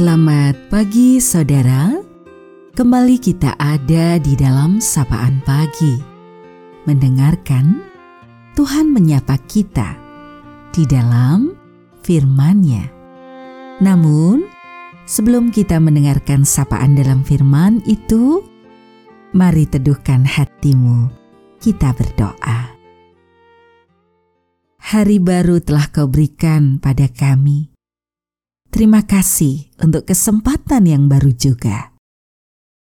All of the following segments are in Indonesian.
Selamat pagi saudara. Kembali kita ada di dalam sapaan pagi. Mendengarkan Tuhan menyapa kita di dalam firman-Nya. Namun, sebelum kita mendengarkan sapaan dalam firman itu, mari teduhkan hatimu. Kita berdoa. Hari baru telah kau berikan pada kami Terima kasih untuk kesempatan yang baru juga.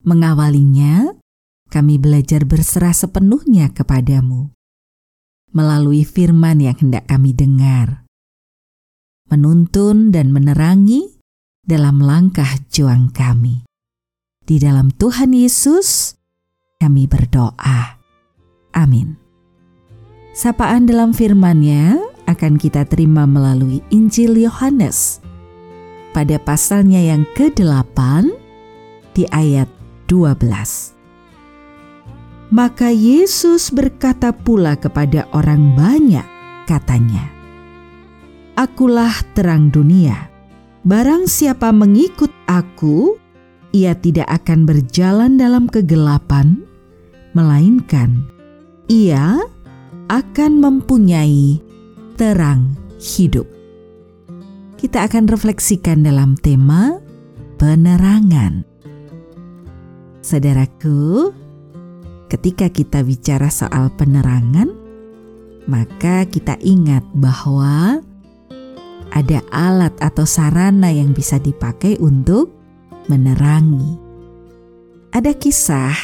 Mengawalinya, kami belajar berserah sepenuhnya kepadamu melalui firman yang hendak kami dengar, menuntun dan menerangi dalam langkah juang kami. Di dalam Tuhan Yesus, kami berdoa. Amin. Sapaan dalam firman-Nya akan kita terima melalui Injil Yohanes pada pasalnya yang ke-8 di ayat 12. Maka Yesus berkata pula kepada orang banyak, katanya, Akulah terang dunia. Barang siapa mengikut aku, ia tidak akan berjalan dalam kegelapan, melainkan ia akan mempunyai terang hidup kita akan refleksikan dalam tema penerangan. Saudaraku, ketika kita bicara soal penerangan, maka kita ingat bahwa ada alat atau sarana yang bisa dipakai untuk menerangi. Ada kisah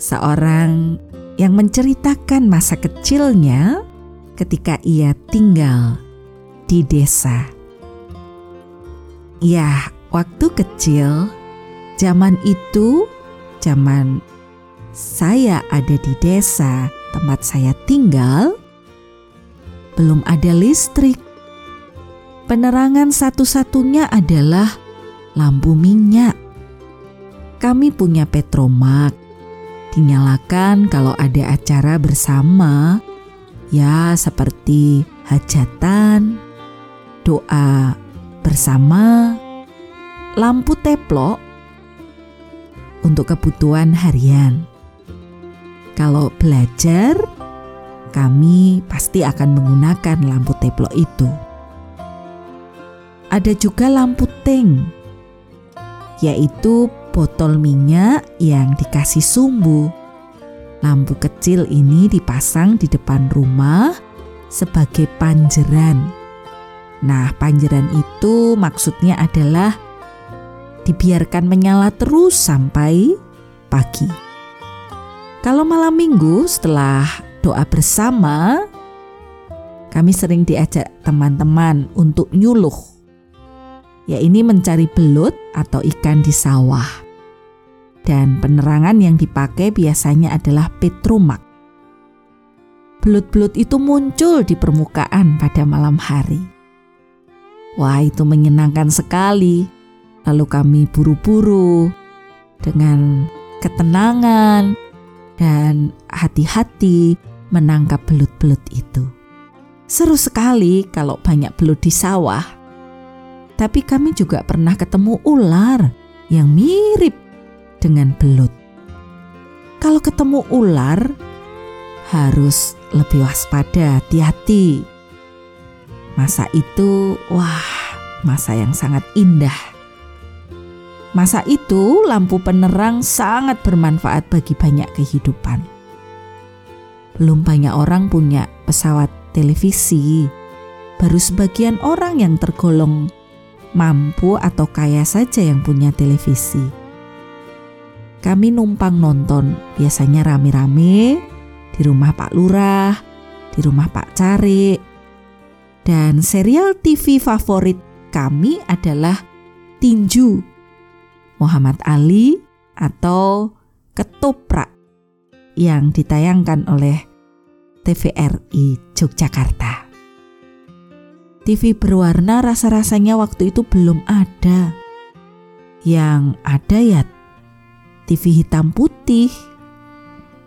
seorang yang menceritakan masa kecilnya ketika ia tinggal di desa. Ya, waktu kecil, zaman itu, zaman saya ada di desa tempat saya tinggal, belum ada listrik. Penerangan satu-satunya adalah lampu minyak. Kami punya petromak, dinyalakan kalau ada acara bersama, ya seperti hajatan, doa bersama, lampu teplok untuk kebutuhan harian. Kalau belajar, kami pasti akan menggunakan lampu teplok itu. Ada juga lampu teng, yaitu botol minyak yang dikasih sumbu. Lampu kecil ini dipasang di depan rumah sebagai panjeran Nah, panjeran itu maksudnya adalah dibiarkan menyala terus sampai pagi. Kalau malam minggu setelah doa bersama, kami sering diajak teman-teman untuk nyuluh. Ya ini mencari belut atau ikan di sawah. Dan penerangan yang dipakai biasanya adalah petromak. Belut-belut itu muncul di permukaan pada malam hari Wah, itu menyenangkan sekali. Lalu kami buru-buru dengan ketenangan dan hati-hati menangkap belut-belut itu. Seru sekali kalau banyak belut di sawah. Tapi kami juga pernah ketemu ular yang mirip dengan belut. Kalau ketemu ular, harus lebih waspada, hati-hati Masa itu, wah, masa yang sangat indah. Masa itu, lampu penerang sangat bermanfaat bagi banyak kehidupan. Belum banyak orang punya pesawat televisi. Baru sebagian orang yang tergolong mampu atau kaya saja yang punya televisi. Kami numpang nonton, biasanya rame-rame di rumah Pak Lurah, di rumah Pak Cari, dan serial TV favorit kami adalah Tinju Muhammad Ali atau Ketoprak yang ditayangkan oleh TVRI Yogyakarta. TV berwarna rasa-rasanya waktu itu belum ada. Yang ada ya TV hitam putih.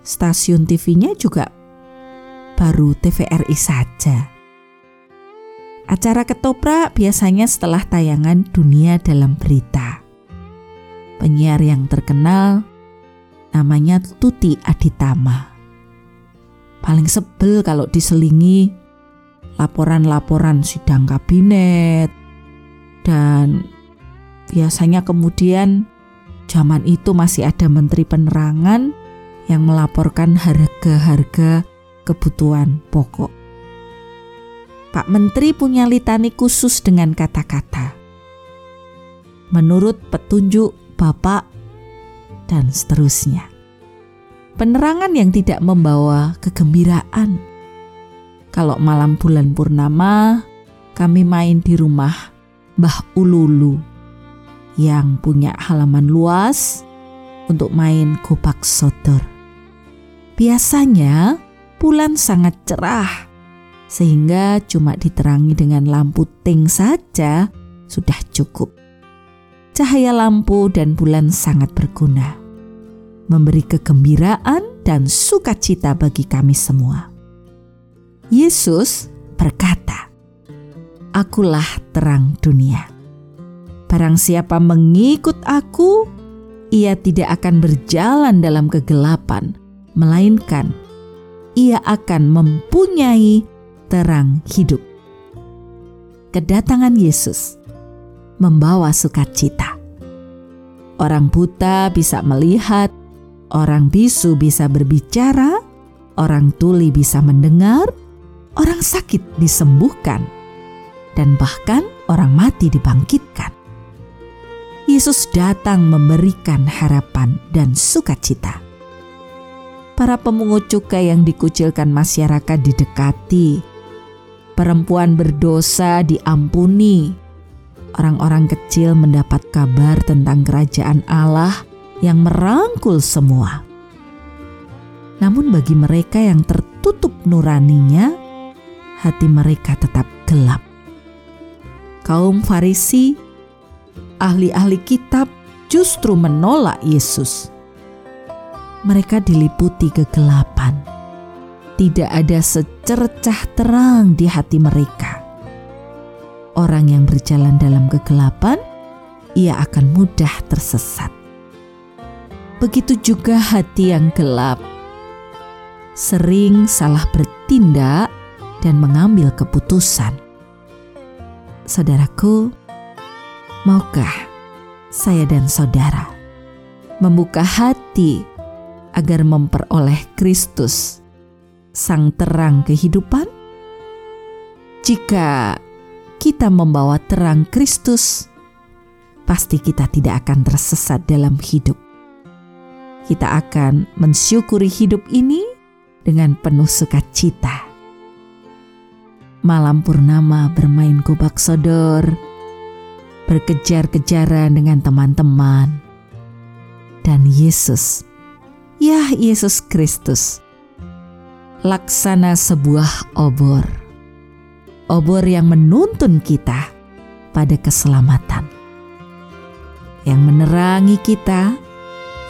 Stasiun TV-nya juga baru TVRI saja Acara ketoprak biasanya setelah tayangan Dunia dalam Berita. Penyiar yang terkenal namanya Tuti Aditama. Paling sebel kalau diselingi laporan-laporan sidang kabinet dan biasanya kemudian zaman itu masih ada menteri penerangan yang melaporkan harga-harga kebutuhan pokok. Pak Menteri punya litani khusus dengan kata-kata. Menurut petunjuk Bapak dan seterusnya. Penerangan yang tidak membawa kegembiraan. Kalau malam bulan purnama, kami main di rumah Mbah Ululu yang punya halaman luas untuk main gobak sodor. Biasanya bulan sangat cerah sehingga cuma diterangi dengan lampu ting saja sudah cukup. Cahaya lampu dan bulan sangat berguna, memberi kegembiraan dan sukacita bagi kami semua. Yesus berkata, "Akulah terang dunia. Barang siapa mengikut Aku, ia tidak akan berjalan dalam kegelapan, melainkan ia akan mempunyai terang hidup. Kedatangan Yesus membawa sukacita. Orang buta bisa melihat, orang bisu bisa berbicara, orang tuli bisa mendengar, orang sakit disembuhkan, dan bahkan orang mati dibangkitkan. Yesus datang memberikan harapan dan sukacita. Para pemungut cukai yang dikucilkan masyarakat didekati, perempuan berdosa diampuni. Orang-orang kecil mendapat kabar tentang kerajaan Allah yang merangkul semua. Namun, bagi mereka yang tertutup nuraninya, hati mereka tetap gelap. Kaum Farisi, ahli-ahli kitab, justru menolak Yesus. Mereka diliputi kegelapan tidak ada secercah terang di hati mereka. Orang yang berjalan dalam kegelapan, ia akan mudah tersesat. Begitu juga hati yang gelap, sering salah bertindak dan mengambil keputusan. Saudaraku, maukah saya dan saudara membuka hati agar memperoleh Kristus? Sang terang kehidupan? Jika kita membawa terang Kristus, pasti kita tidak akan tersesat dalam hidup. Kita akan mensyukuri hidup ini dengan penuh sukacita. Malam purnama bermain kubak sodor, berkejar-kejaran dengan teman-teman, dan Yesus, ya Yesus Kristus, laksana sebuah obor. Obor yang menuntun kita pada keselamatan. Yang menerangi kita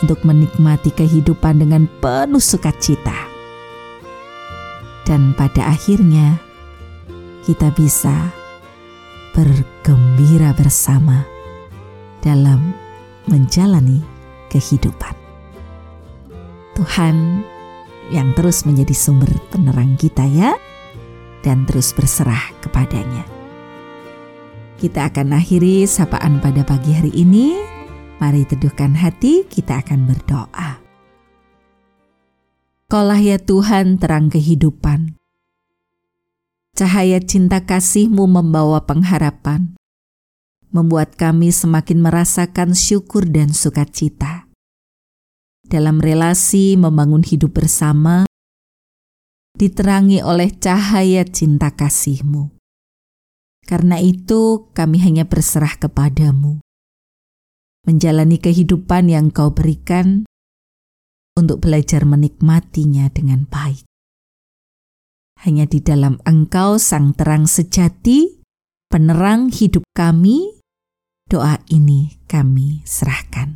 untuk menikmati kehidupan dengan penuh sukacita. Dan pada akhirnya kita bisa bergembira bersama dalam menjalani kehidupan. Tuhan yang terus menjadi sumber penerang kita ya dan terus berserah kepadanya. Kita akan akhiri sapaan pada pagi hari ini. Mari teduhkan hati, kita akan berdoa. Kaulah ya Tuhan terang kehidupan. Cahaya cinta kasih-Mu membawa pengharapan, membuat kami semakin merasakan syukur dan sukacita dalam relasi membangun hidup bersama, diterangi oleh cahaya cinta kasih-Mu. Karena itu kami hanya berserah kepadamu, menjalani kehidupan yang kau berikan untuk belajar menikmatinya dengan baik. Hanya di dalam engkau sang terang sejati, penerang hidup kami, doa ini kami serahkan.